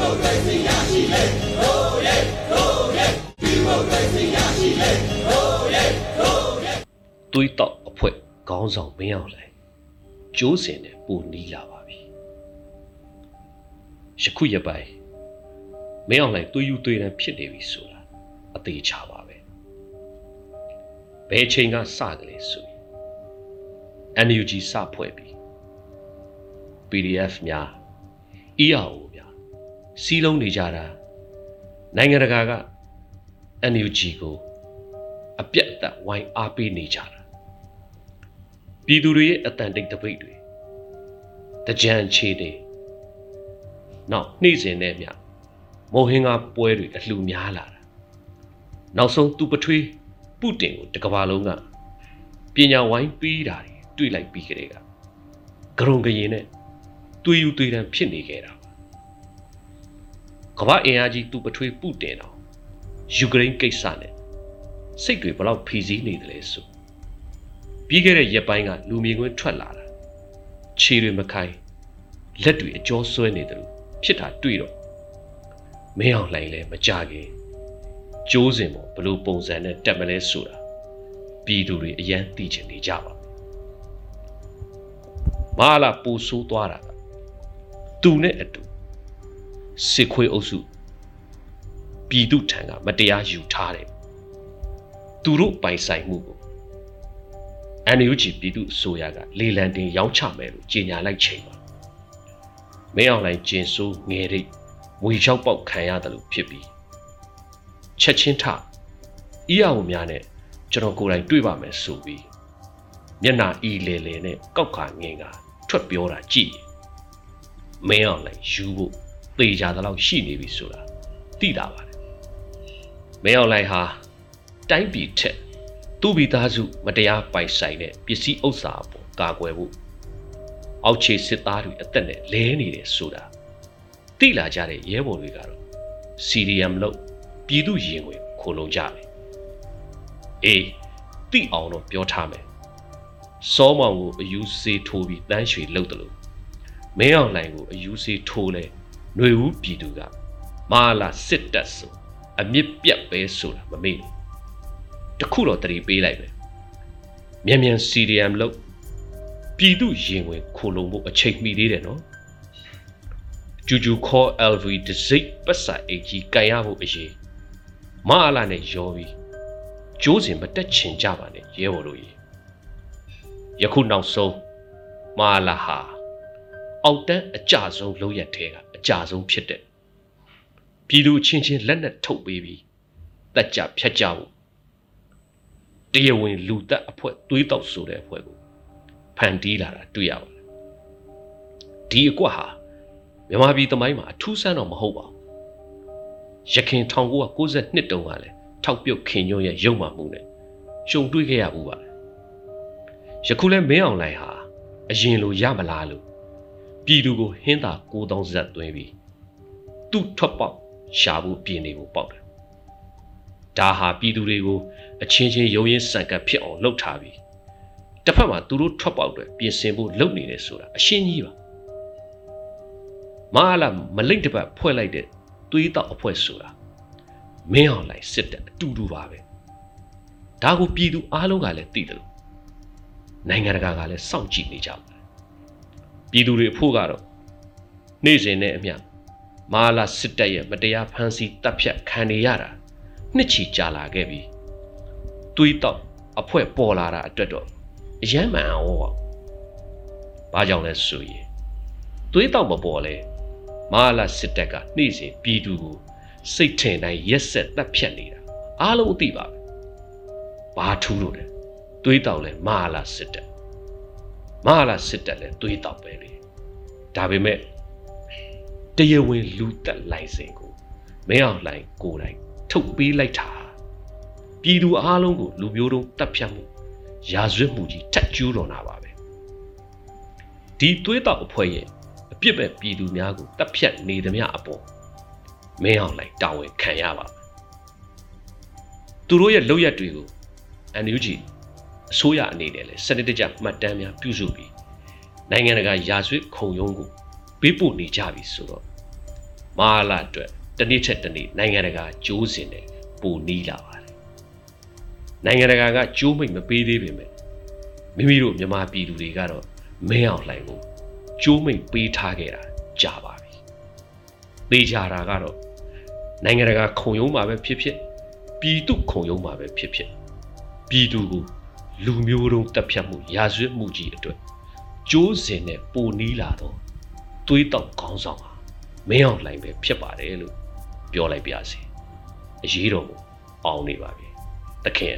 မိုကရေစီရရှိလေဟိုးရဲဟိုးရဲဒီမိုကရေစီရရှိလေဟိုးရဲဟိုးရဲသွေးတော့အဖွဲ့ခေါင်းဆောင်မင်းအောင်လှိုင်ကျိုးစင်နဲ့ပူနီးလာပါပြီယခုရပိုင်မင်းအောင်လှိုင်သွေးယူသွေးတန်းဖြစ်နေပြီဆိုတာအသေးချပါပဲဘယ်ချိန်ကစကလေးဆိုရင် NUG စဖွဲ့ပြီး PDF များ EAO များ စီးလုံးနေကြတာနိုင်ငံတကာက NUG ကိုအပြတ်အသတ်ဝိုင်းအားပေးနေကြတာပြည်သူတွေရဲ့အတန်တိတ်တပိတ်တွေတကြံချေတွေနောက်နှိမ့်စင်တဲ့မြမောဟင်္ဂါပွဲတွေအလှများလာတာနောက်ဆုံးသူပထွေးပုတင်ကိုတကဘာလုံးကပညာဝိုင်းပြီးတာတွေတွေ့လိုက်ပြီးကြတဲ့ကဂရုံကရင်နဲ့တွေးယူတွေးတန်းဖြစ်နေခဲ့တာပါ ကမ္ဘာအင်အားကြီးသူပထွေးပုတင်တော့ယူကရိန်းကိစ္စနဲ့စိတ်တွေဘလောက်ဖီစည်းနေတယ်လဲဆိုပြီးခဲ့တဲ့ရက်ပိုင်းကလူမြင်ကွင်းထွက်လာတာခြေတွေမခိုင်းလက်တွေအကျော်ဆွဲနေတယ်လို့ဖြစ်တာတွေ့တော့မင်းအောင်လှိုင်လဲမကြခင်ကျိုးစင်ပေါ်ဘလို့ပုံစံနဲ့တက်မလဲဆိုတာပြည်သူတွေအယမ်းသိချင်နေကြပါမဟာလာပူဆိုးသွားတာကသူနဲ့အတူ စစ်ခွေးအုပ်စုပြည်သူထံကမတရားယူထားတယ်သူတို့ပိုင်ဆိုင်မှုကို NUG ပြည်သူအစိုးရကလေလံတင် ရောင်းချမယ်လို့ကြေညာလိုက်ချိန်ပါမင်းအောင်လှိုင်ကျင်ဆိုးငယ်ရိတ်ဝေချောက်ပေါက်ခံရတယ်လို့ဖြစ်ပြီးချက်ချင်းထအီးအဝများနဲ့ကျွန်တော်ကိုယ်တိုင်တွေ့ပါမယ်ဆိုပြီးမျက်နာအီလေလေနဲ့ကောက်ခါငင်ကထွက်ပြောတာကြည့်မင်းအောင်လှိုင်ယူဖို့ သေချာတဲ့လောက်ရှိနေပြီဆိုတာသိတာပါတယ်မင်းအောင်လှိုင်ဟာတိုင်းပြည်ထက်သူ့မိသားစုမတရားပိုင်ဆိုင်တဲ့ပစ္စည်းဥစ္စာအပေါ်ကာကွယ်ဖို့အောက်ခြေစစ်သားတွေအသက်နဲ့လဲနေတယ်ဆိုတာသိလာကြတဲ့ရဲဘော်တွေကတော့ CDM လို့ပြည်သူရင်ဝင်ခိုလုံကြတယ်အေးသိအောင်တော့ပြောထားမယ်စောမောင်ကိုအယူစေးထိုးပြီးတန်းရွှေလှုပ်တယ်လို့မင်းအောင်လှိုင်ကိုအယူစေးထိုးလဲ ຫນွေဦးပြည်သူကမာလာစစ်တပ်ဆိုအမြင့်ပြတ်ပဲဆိုတာမမေ့ဘူးတခုတော့တတိပေးလိုက်ပဲမြန်မြန် CDM လို့ပြည်သူရင်ဝင်ခိုလုံဖို့အချိန်မီသေးတယ်နော်ဂျူဂျူခေါ် LV ဒစိတ်ပတ်စာအကြီးကန်ရဖို့အရေးမအားလာနဲ့ရောပြီးကျိုးစင်မတက်ချင်ကြပါနဲ့ရဲဘော်တို့ရေယခုနောက်ဆုံးမအားလာဟာ အောက်တန်းအကြဆုံးလုံးရက်ထဲကအကြဆုံးဖြစ်တဲ့ပြည်သူချင်းချင်းလက်နဲ့ထုတ်ပေးပြီးတက်ကြဖြတ်ကြဖို့တရားဝင်လူသက်အဖွဲ့သွေးတောက်ဆိုတဲ့အဖွဲ့ကိုဖန်တီးလာတာတွေ့ရပါတယ်ဒီအကွက်ဟာမြန်မာပြည်သမိုင်းမှာအထူးဆန်းတော့မဟုတ်ပါဘူးရခင်1992တုန်းကလည်းထောက်ပြုတ်ခင်ညွန့်ရဲ့ရုံမှမှုနဲ့ရှုံတွေးခဲ့ရဘူးပါတယ်ယခုလဲမင်းအောင်လှိုင်ဟာအရင်လိုရမလားလို့ ပြည်သူကိုဟင်းသာ9000ဇက်သွင်းပြီးသူ့ထွက်ပေါက်ရှာဖို့ပြင်နေဖို့ပေါက်တယ်ဒါဟာပြည်သူတွေကိုအချင်းချင်းရုံရင်းဆန်ကပ်ဖြစ်အောင်လှုပ်ထားပြီးတစ်ဖက်မှာသူတို့ထွက်ပေါက်တွေပြင်ဆင်ဖို့လုပ်နေတယ်ဆိုတာအရှင်းကြီးပါမဟာလာမလိမ့်တစ်ပတ်ဖွဲ့လိုက်တဲ့သွေးတောက်အဖွဲ့ဆိုတာမင်းအောင်လိုက်စစ်တပ်အတူတူပါပဲဒါကိုပြည်သူအားလုံးကလည်းသိတယ်လို့နိုင်ငံတကာကလည်းစောင့်ကြည့်နေကြပါတယ် ပြည်သူတွေအဖို့ကတော့နေ့စဉ်နဲ့အမျှမဟာလာစစ်တပ်ရဲ့မတရားဖမ်းဆီးတပ်ဖြတ်ခံနေရတာနှစ်ချီကြာလာခဲ့ပြီသွေးတောက်အဖွဲ့ပေါ်လာတာအတွက်တော့အယမ်းမှန်အောင်ပါဘာကြောင့်လဲဆိုရင်သွေးတောက်မပေါ်လဲမဟာလာစစ်တပ်ကနေ့စဉ်ပြည်သူကိုစိတ်ထင်တိုင်းရက်ဆက်တပ်ဖြတ်နေတာအားလုံးသိပါပဲဘာထူးလို့လဲသွေးတောက်လဲမဟာလာစစ်တပ် မဟာလာစစ်တပ်လဲသွေးတောက်ပဲလေဒါပေမဲ့တရားဝင်လူတက်လိုင်စင်ကိုမင်းအောင်လှိုင်ကိုယ်တိုင်ထုတ်ပေးလိုက်တာပြည်သူအားလုံးကိုလူမျိုးတုံးတပ်ဖြတ်မှုရာဇဝတ်မှုကြီးထက်ကျူးတော်နာပါပဲဒီသွေးတောက်အဖွဲ့ရဲ့အပြစ်ပဲပြည်သူများကိုတပ်ဖြတ်နေသမျှအပေါ်မင်းအောင်လိုက်တာဝန်ခံရပါမယ်သူတို့ရဲ့လုပ်ရက်တွေကို NUG အစိုးရအနေနဲ့လည်းစနစ်တကျမှတ်တမ်းများပြုစုပြီးနိုင်ငံတကာရာဇဝတ်ခုံရုံးကိုပေးပို့နေကြပြီဆိုတော့မဟာလာအတွက်တစ်နေ့ချက်တစ်နေ့နိုင်ငံတကာကြိုးစင်တယ်ပိုနီးလာပါတယ်နိုင်ငံတကာကကြိုးမိတ်မပေးသေးပေမဲ့မိမိတို့မြန်မာပြည်သူတွေကတော့မင်းအောင်လှိုင်ကိုကြိုးမိတ်ပေးထားခဲ့တာကြာပါပြီသေချာတာကတော့နိုင်ငံတကာခုံရုံးမှာပဲဖြစ်ဖြစ်ပြည်သူခုံရုံးမှာပဲဖြစ်ဖြစ်ပြည်သူကို လူမျိုးတုံးတပ်ဖြတ်မှုရာဇဝတ်မှုကြီးအတွက်ကြိုးစင်နဲ့ပိုနီးလာတော့သွေးတောက်ခေါင်းဆောင်ဟာမင်းအောင်လှိုင်ပဲဖြစ်ပါတယ်လို့ပြောလိုက်ပါစေအရေးတော်ကိုအောင်နေပါပြီတခင်